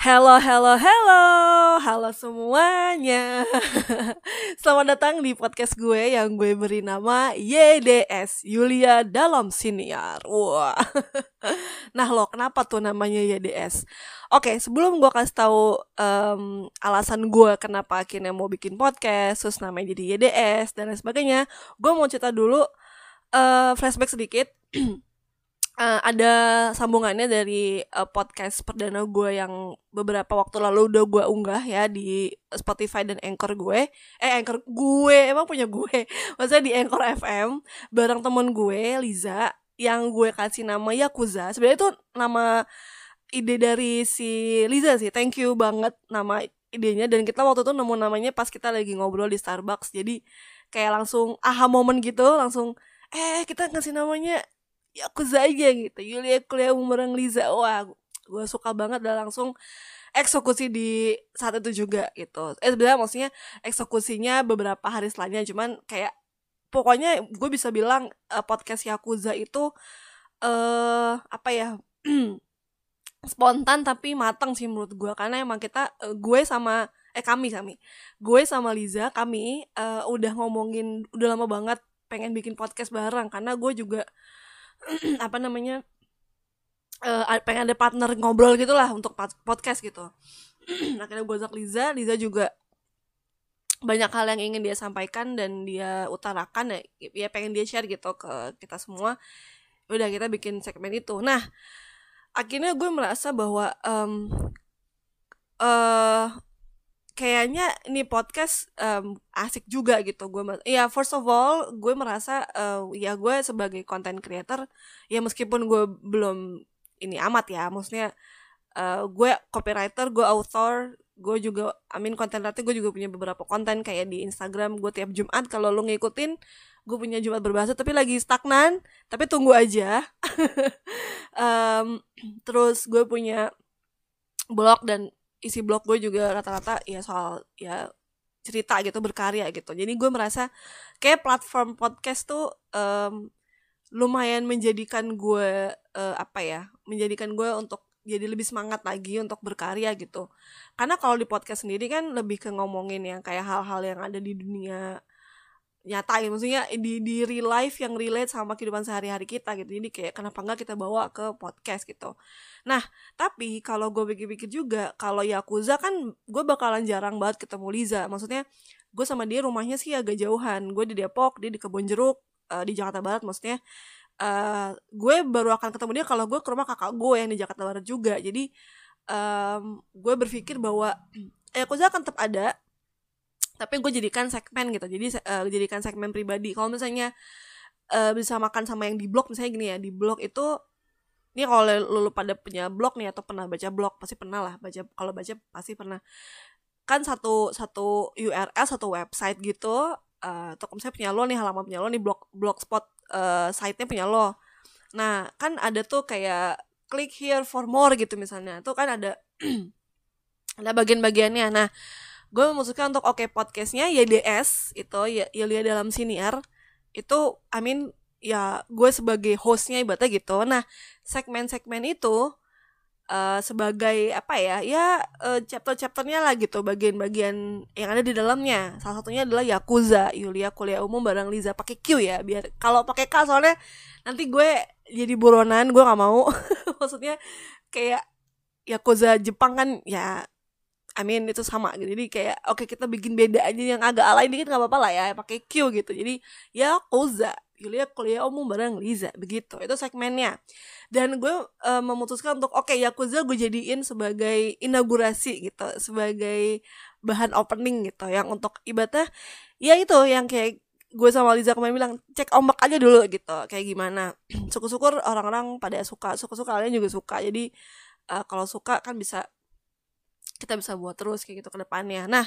Hello, hello, hello, halo semuanya. Selamat datang di podcast gue yang gue beri nama YDS Yulia Dalam Siniar. Wah. Nah lo kenapa tuh namanya YDS? Oke, sebelum gue kasih tahu um, alasan gue kenapa akhirnya mau bikin podcast, terus namanya jadi YDS dan lain sebagainya, gue mau cerita dulu uh, flashback sedikit. uh, ada sambungannya dari uh, podcast perdana gue yang beberapa waktu lalu udah gue unggah ya di Spotify dan Anchor gue. Eh Anchor gue emang punya gue? Maksudnya di Anchor FM bareng temen gue Liza yang gue kasih nama Yakuza. Sebenarnya itu nama ide dari si Liza sih. Thank you banget nama idenya. Dan kita waktu itu nemu namanya pas kita lagi ngobrol di Starbucks. Jadi kayak langsung aha moment gitu langsung eh kita ngasih namanya ya aku aja gitu. Yulia kuliah bareng Liza. Wah gue suka banget dan langsung eksekusi di saat itu juga gitu. Eh sebenarnya maksudnya eksekusinya beberapa hari setelahnya. Cuman kayak pokoknya gue bisa bilang uh, podcast Yakuza itu eh uh, apa ya spontan tapi matang sih menurut gue karena emang kita uh, gue sama eh kami kami. Gue sama Liza kami uh, udah ngomongin udah lama banget pengen bikin podcast bareng. Karena gue juga apa namanya uh, pengen ada partner ngobrol gitulah untuk podcast gitu. Akhirnya gue ajak Liza Liza juga banyak hal yang ingin dia sampaikan dan dia utarakan ya, ya pengen dia share gitu ke kita semua. Udah kita bikin segmen itu. Nah akhirnya gue merasa bahwa um, kayaknya ini podcast um, asik juga gitu. Gue ya first of all gue merasa uh, ya gue sebagai content creator ya meskipun gue belum ini amat ya maksudnya uh, gue copywriter gue author gue juga amin konten writer gue juga punya beberapa konten kayak di Instagram gue tiap Jumat kalau lo ngikutin gue punya Jumat berbahasa tapi lagi stagnan tapi tunggu aja. Um, terus gue punya blog dan isi blog gue juga rata-rata ya soal ya cerita gitu berkarya gitu. Jadi gue merasa kayak platform podcast tuh um, lumayan menjadikan gue uh, apa ya menjadikan gue untuk jadi lebih semangat lagi untuk berkarya gitu. Karena kalau di podcast sendiri kan lebih ke ngomongin yang kayak hal-hal yang ada di dunia nyata ya maksudnya di di real life yang relate sama kehidupan sehari-hari kita gitu. Jadi kayak kenapa enggak kita bawa ke podcast gitu. Nah tapi kalau gue pikir-pikir juga kalau Yakuza kan gue bakalan jarang banget ketemu Liza. Maksudnya gue sama dia rumahnya sih agak jauhan. Gue di Depok dia di Kebon Jeruk uh, di Jakarta Barat maksudnya. Uh, gue baru akan ketemu dia kalau gue ke rumah kakak gue yang di Jakarta Barat juga. Jadi um, gue berpikir bahwa Yakuza akan tetap ada tapi gue jadikan segmen gitu. Jadi uh, jadikan segmen pribadi. Kalau misalnya uh, bisa makan sama yang di blog misalnya gini ya di blog itu ini kalau lu, lu pada punya blog nih atau pernah baca blog pasti pernah lah baca kalau baca pasti pernah. Kan satu satu URL satu website gitu uh, atau misalnya punya lo nih halaman punya lo nih blog blogspot uh, site-nya punya lo. Nah kan ada tuh kayak click here for more gitu misalnya. Tuh kan ada ada bagian-bagiannya. Nah gue memutuskan untuk oke okay, podcastnya YDS itu Yulia dalam siniar itu I mean ya gue sebagai hostnya ibaratnya gitu. Nah segmen-segmen itu uh, sebagai apa ya ya uh, chapter-chapternya lah gitu bagian-bagian yang ada di dalamnya. Salah satunya adalah Yakuza Yulia kuliah umum bareng Liza pakai Q ya biar kalau pakai K soalnya nanti gue jadi buronan gue nggak mau. Maksudnya kayak Yakuza Jepang kan ya I mean itu sama gitu. Jadi kayak oke okay, kita bikin beda aja yang agak alay dikit nggak apa-apa lah ya pakai Q gitu. Jadi ya Koza Yulia kuliah umum bareng Liza begitu. Itu segmennya. Dan gue uh, memutuskan untuk oke okay, Yakuza gue jadiin sebagai inaugurasi gitu sebagai bahan opening gitu. Yang untuk ibadah ya itu yang kayak gue sama Liza kemarin bilang cek ombak aja dulu gitu. Kayak gimana. Syukur-syukur orang-orang pada suka. Suka-suka kalian juga suka. Jadi uh, kalau suka kan bisa kita bisa buat terus kayak gitu ke depannya. Nah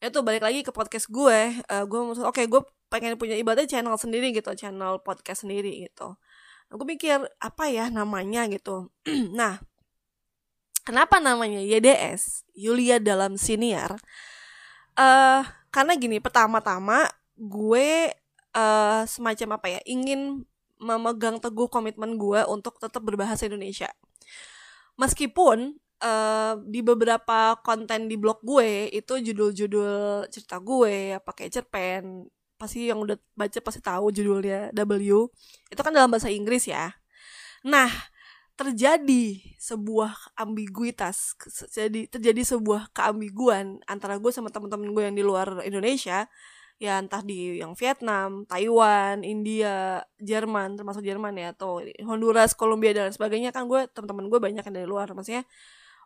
itu balik lagi ke podcast gue. Uh, gue oke okay, gue pengen punya ibadah channel sendiri gitu channel podcast sendiri gitu. Nah, gue mikir apa ya namanya gitu. Nah kenapa namanya YDS Yulia dalam siniar uh, karena gini pertama-tama gue uh, semacam apa ya ingin memegang teguh komitmen gue untuk tetap berbahasa Indonesia. Meskipun uh, di beberapa konten di blog gue itu judul-judul cerita gue ya pakai cerpen pasti yang udah baca pasti tahu judulnya W. Itu kan dalam bahasa Inggris ya. Nah terjadi sebuah ambiguitas jadi terjadi sebuah keambiguan antara gue sama teman-teman gue yang di luar Indonesia. Ya entah di yang Vietnam, Taiwan, India, Jerman termasuk Jerman ya atau Honduras, Kolombia dan sebagainya. Kan gue teman-teman gue banyak yang dari luar maksudnya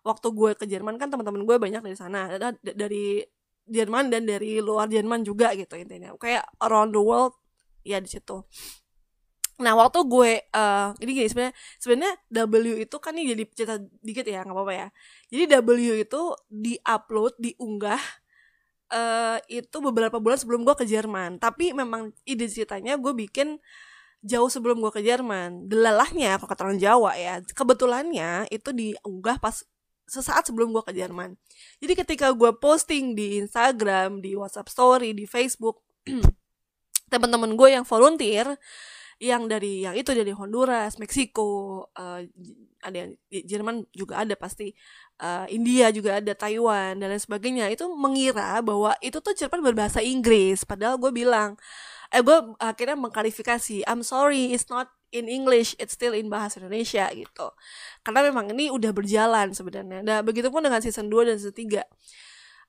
waktu gue ke Jerman kan teman-teman gue banyak dari sana dari Jerman dan dari luar Jerman juga gitu intinya. Kayak around the world ya di situ. Nah waktu gue uh, ini gini sebenarnya sebenarnya W itu kan ini jadi cerita dikit ya nggak apa-apa ya. Jadi W itu diupload diunggah uh, itu beberapa bulan sebelum gue ke Jerman. Tapi memang ide ceritanya gue bikin jauh sebelum gue ke Jerman. Delalahnya kalau kata orang Jawa ya. Kebetulannya itu diunggah pas sesaat sebelum gue ke Jerman jadi ketika gue posting di Instagram di WhatsApp Story di Facebook teman-teman gue yang volunteer yang dari yang itu dari Honduras, Meksiko, uh, ada yang Jerman juga ada pasti, uh, India juga ada, Taiwan dan lain sebagainya. Itu mengira bahwa itu tuh cerpen berbahasa Inggris, padahal gue bilang, eh gue akhirnya mengklarifikasi, I'm sorry, it's not in English, it's still in bahasa Indonesia gitu. Karena memang ini udah berjalan sebenarnya. Nah, begitupun dengan season 2 dan season 3.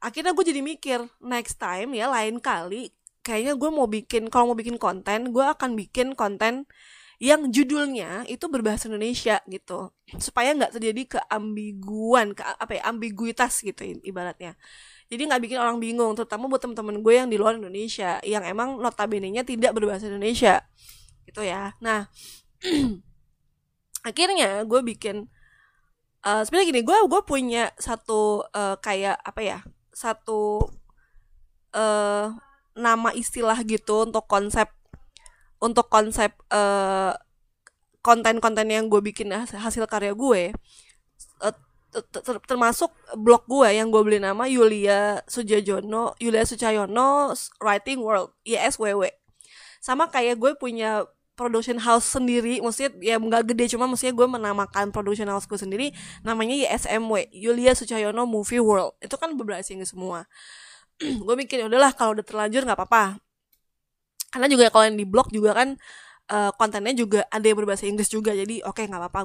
Akhirnya gue jadi mikir, next time ya lain kali kayaknya gue mau bikin kalau mau bikin konten gue akan bikin konten yang judulnya itu berbahasa Indonesia gitu supaya nggak terjadi keambiguan ke apa ya ambiguitas gitu ibaratnya jadi nggak bikin orang bingung terutama buat teman-teman gue yang di luar Indonesia yang emang notabene-nya tidak berbahasa Indonesia gitu ya. Nah akhirnya gue bikin uh, sebenarnya gini gue gue punya satu uh, kayak apa ya satu uh, nama istilah gitu untuk konsep untuk konsep uh, konten-konten yang gue bikin hasil karya gue. Uh, termasuk blog gue yang gue beli nama Yulia Sujajono Yulia Sucayono Writing World YSWW sama kayak gue punya production house sendiri maksudnya ya nggak gede cuma maksudnya gue menamakan production house gue sendiri namanya YSMW Yulia Sucayono Movie World. Itu kan beberapa Inggris semua. Gue mikir ya udahlah kalau udah terlanjur nggak apa-apa. Karena juga kalau yang di blog juga kan uh, kontennya juga ada yang berbahasa Inggris juga jadi oke okay, nggak apa-apa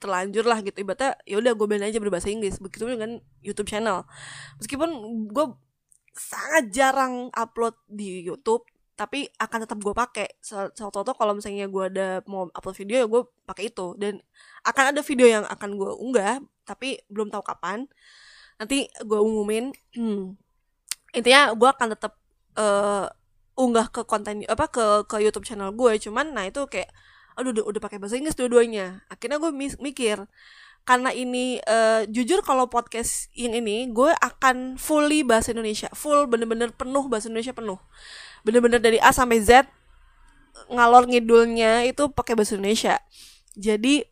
terlanjur lah gitu. Ibaratnya ya udah gue bilang aja berbahasa Inggris begitu dengan YouTube channel. Meskipun gue sangat jarang upload di YouTube tapi akan tetap gue pakai. Contoh kalau misalnya gue ada mau upload video ya gue pakai itu. Dan akan ada video yang akan gue unggah tapi belum tahu kapan. Nanti gue umumin. Hmm, intinya gue akan tetap uh, unggah ke konten apa ke ke YouTube channel gue cuman nah itu kayak aduh udah, udah pakai bahasa Inggris dua-duanya. Akhirnya gue mikir karena ini uh, jujur kalau podcast yang ini gue akan fully bahasa Indonesia. Full bener-bener penuh bahasa Indonesia penuh bener-bener dari A sampai Z ngalor ngidulnya itu pakai bahasa Indonesia. Jadi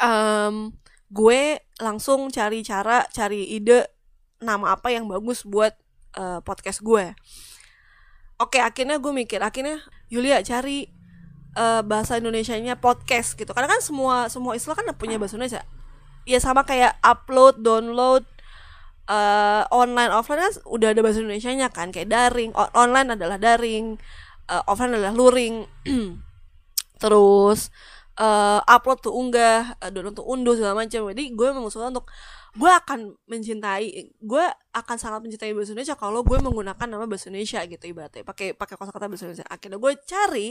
um, gue langsung cari cara cari ide nama apa yang bagus buat uh, podcast gue. Oke akhirnya gue mikir akhirnya Yulia cari uh, bahasa Indonesia-nya podcast gitu. Karena kan semua semua istilah kan punya bahasa Indonesia. Ya sama kayak upload download uh, online offline kan udah ada bahasa Indonesia-nya kan kayak daring. O online adalah daring uh, offline adalah luring. Terus uh, upload tuh unggah uh, download tuh unduh segala macam. Jadi gue mengusulkan untuk gue akan mencintai gue akan sangat mencintai bahasa Indonesia kalau gue menggunakan nama bahasa Indonesia gitu ibaratnya. Pakai pakai kosakata bahasa Indonesia. Akhirnya gue cari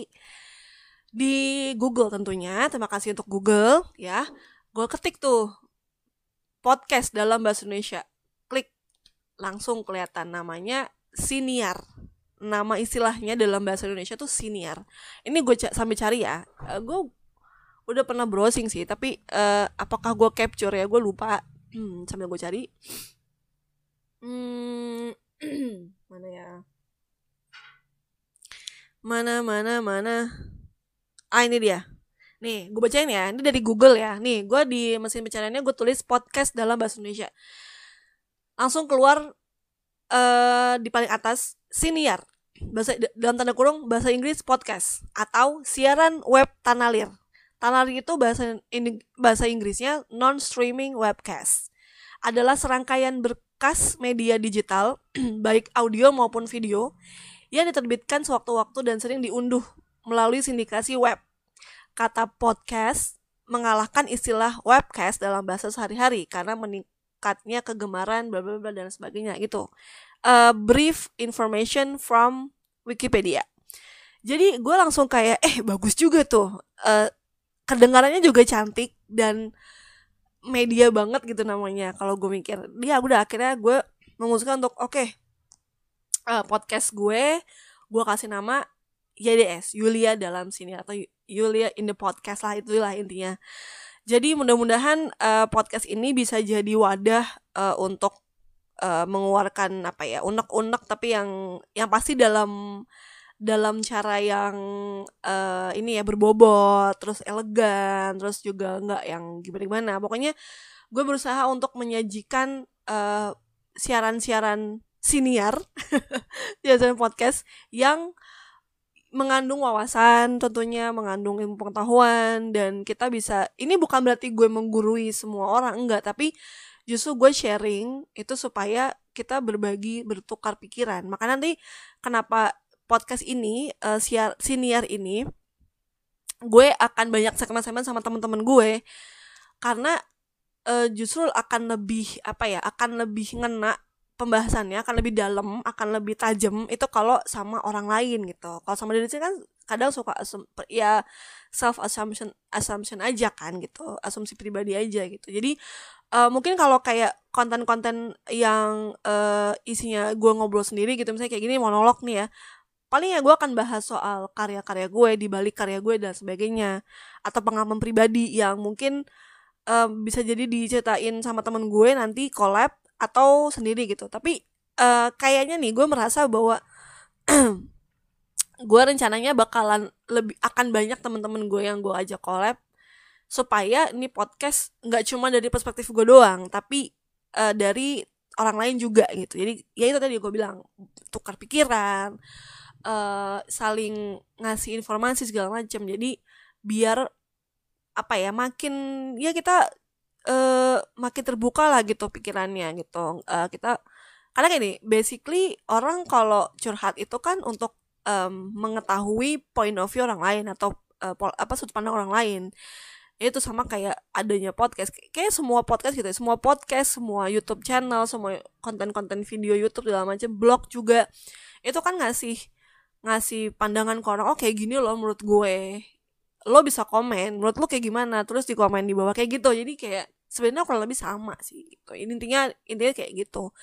di Google tentunya. Terima kasih untuk Google ya. Gue ketik tuh podcast dalam bahasa Indonesia langsung kelihatan namanya siniar. Nama istilahnya dalam bahasa Indonesia tuh siniar. Ini gue sambil cari ya. Uh, gue udah pernah browsing sih tapi uh, apakah gue capture ya? Gue lupa. Hmm, sambil gue cari. Hmm, mana ya? Mana mana mana? Ah ini dia. Nih gue bacain ya. Ini dari Google ya. Nih gue di mesin pencariannya gue tulis podcast dalam bahasa Indonesia langsung keluar uh, di paling atas siniar bahasa dalam tanda kurung bahasa Inggris podcast atau siaran web Tanalir Tanari itu bahasa ini bahasa Inggrisnya non-streaming webcast. Adalah serangkaian berkas media digital baik audio maupun video yang diterbitkan sewaktu-waktu dan sering diunduh melalui sindikasi web. Kata podcast mengalahkan istilah webcast dalam bahasa sehari-hari karena meningkatnya kegemaran bla bla bla dan sebagainya gitu. A brief information from Wikipedia. Jadi gue langsung kayak eh bagus juga tuh. Uh, kedengarannya juga cantik dan media banget gitu namanya kalau gue mikir. Dia udah akhirnya gue memutuskan untuk oke okay, uh, podcast gue gue kasih nama YDS Yulia dalam sini atau Yulia in the podcast lah itulah intinya. Jadi mudah-mudahan uh, podcast ini bisa jadi wadah uh, untuk uh, mengeluarkan apa ya unek-unek tapi yang yang pasti dalam dalam cara yang uh, ini ya berbobot terus elegan terus juga nggak yang gimana-gimana. Pokoknya gue berusaha untuk menyajikan uh, siaran-siaran siniar siaran podcast yang mengandung wawasan tentunya mengandung ilmu pengetahuan dan kita bisa ini bukan berarti gue menggurui semua orang enggak tapi justru gue sharing itu supaya kita berbagi bertukar pikiran. Maka nanti kenapa podcast ini uh, siar siniar ini gue akan banyak segmen-segmen sama teman-teman gue karena uh, justru akan lebih apa ya akan lebih ngena pembahasannya akan lebih dalam akan lebih tajam itu kalau sama orang lain gitu. Kalau sama diri sendiri kan kadang suka asum, ya self assumption assumption aja kan gitu asumsi pribadi aja gitu. Jadi uh, mungkin kalau kayak konten-konten yang uh, isinya gue ngobrol sendiri gitu misalnya kayak gini monolog nih ya paling ya gue akan bahas soal karya-karya gue di balik karya gue dan sebagainya. Atau pengalaman pribadi yang mungkin uh, bisa jadi diceritain sama temen gue nanti collab atau sendiri gitu. Tapi uh, kayaknya nih gue merasa bahwa gue rencananya bakalan lebih akan banyak temen-temen gue yang gue ajak collab supaya ini podcast nggak cuma dari perspektif gue doang tapi uh, dari orang lain juga gitu. Jadi ya itu tadi gue bilang tukar pikiran uh, saling ngasih informasi segala macam jadi biar apa ya makin ya kita uh, makin terbuka lah gitu pikirannya gitu. Uh, kita karena gini basically orang kalau curhat itu kan untuk um, mengetahui point of view orang lain atau uh, apa sudut pandang orang lain. Itu sama kayak adanya podcast. Kayak semua podcast gitu ya. Semua podcast semua YouTube channel semua konten-konten video YouTube segala macam blog juga. Itu kan ngasih ngasih pandangan ke orang oh gini loh menurut gue. Lo bisa komen menurut lo kayak gimana? Terus di komen di bawah kayak gitu. Jadi kayak sebenarnya kurang lebih sama sih gitu. Intinya intinya kayak gitu.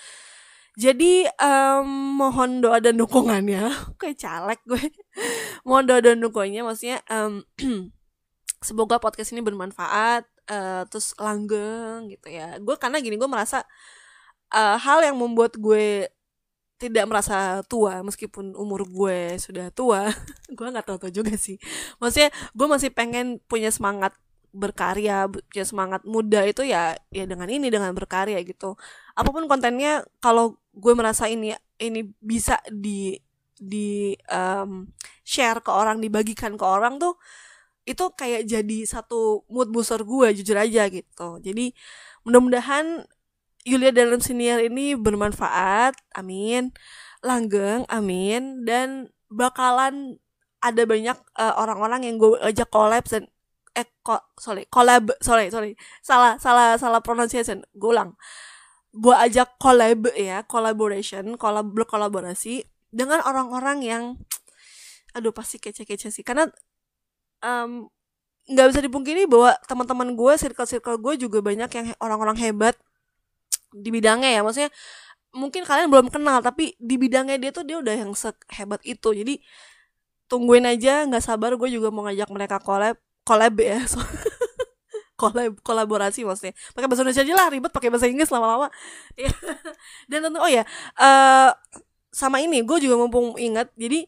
Jadi um, mohon doa dan dukungannya. Kayak caleg gue? Mohon doa dan dukungannya maksudnya um, semoga podcast ini bermanfaat uh, terus langgeng gitu ya. Gue karena gini gue merasa uh, hal yang membuat gue tidak merasa tua meskipun umur gue sudah tua gue nggak tahu tahu juga sih. Maksudnya gue masih pengen punya semangat berkarya punya semangat muda itu ya ya dengan ini dengan berkarya gitu. Apa pun kontennya kalau gue merasa ini ini bisa di di um, share ke orang dibagikan ke orang tuh itu kayak jadi satu mood booster gue jujur aja gitu. Jadi mudah-mudahan Yulia dalam senior ini bermanfaat amin langgeng amin dan bakalan ada banyak uh, orang-orang yang gue ajak collab dan eh kok sorry collab sorry sorry. Salah salah salah pronunciation. Gue ulang. Gue ajak collab ya collaboration kolab berkolaborasi dengan orang-orang yang aduh pasti kece-kece sih. Karena nggak um, bisa dipungkiri bahwa teman-teman gue circle-circle gue juga banyak yang orang-orang hebat di bidangnya ya. Maksudnya mungkin kalian belum kenal tapi di bidangnya dia tuh dia udah yang sehebat itu. Jadi tungguin aja nggak sabar gue juga mau ngajak mereka collab collab ya. So, collab kolaborasi maksudnya. Pakai bahasa Indonesia aja lah ribet pakai bahasa Inggris lama-lama. Ya. dan tentu oh ya uh, sama ini gue juga mumpung ingat jadi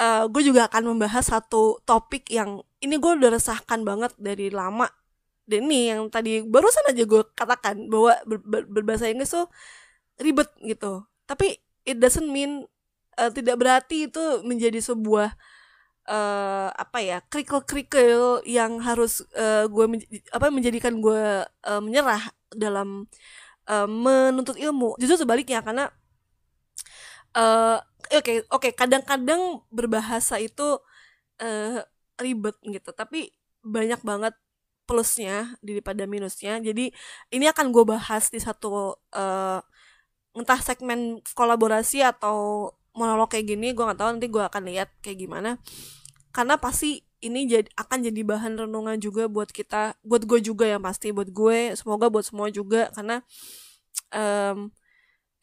uh, gue juga akan membahas satu topik yang ini gue udah resahkan banget dari lama. Dan ini yang tadi barusan aja gue katakan bahwa ber, ber, berbahasa Inggris tuh ribet gitu. Tapi it doesn't mean uh, tidak berarti itu menjadi sebuah uh, apa ya krikil-krikil yang harus uh, gue men apa menjadikan gue uh, menyerah dalam uh, menuntut ilmu. Justru sebaliknya karena uh, oke okay, oke okay, kadang-kadang berbahasa itu uh, ribet gitu tapi banyak banget plusnya daripada minusnya. Jadi ini akan gue bahas di satu uh, entah segmen kolaborasi atau monolog kayak gini gue nggak tahu nanti gue akan lihat kayak gimana. Karena pasti ini jadi akan jadi bahan renungan juga buat kita buat gue juga yang pasti buat gue semoga buat semua juga. Karena um,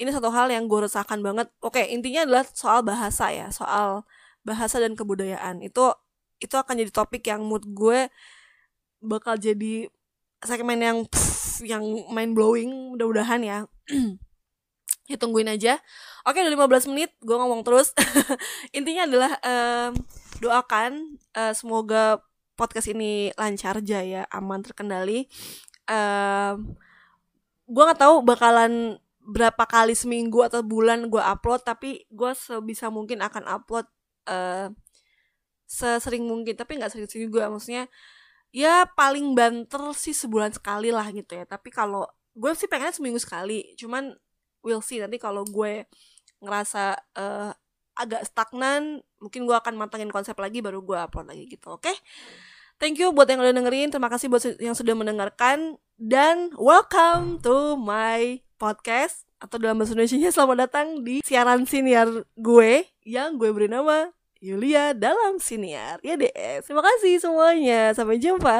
ini satu hal yang gue resahkan banget. Oke intinya adalah soal bahasa ya soal bahasa dan kebudayaan. Itu itu akan jadi topik yang mood gue bakal jadi segmen yang pff, yang mind blowing mudah-mudahan ya ya tungguin aja. Oke udah 15 menit gue ngomong terus. Intinya adalah um, doakan uh, semoga podcast ini lancar jaya aman terkendali. Um, gue nggak tahu bakalan berapa kali seminggu atau bulan gue upload tapi gue sebisa mungkin akan upload uh, sesering mungkin tapi nggak sering-sering juga. Maksudnya ya paling banter sih sebulan sekali lah gitu ya. Tapi kalau gue sih pengennya seminggu sekali. Cuman we'll see nanti kalau gue ngerasa uh, agak stagnan mungkin gue akan mantengin konsep lagi baru gue upload lagi gitu oke okay? thank you buat yang udah dengerin terima kasih buat yang sudah mendengarkan dan welcome to my podcast atau dalam bahasa Indonesia selamat datang di siaran siniar gue yang gue beri nama Yulia dalam siniar. Ya deh, terima kasih semuanya. Sampai jumpa.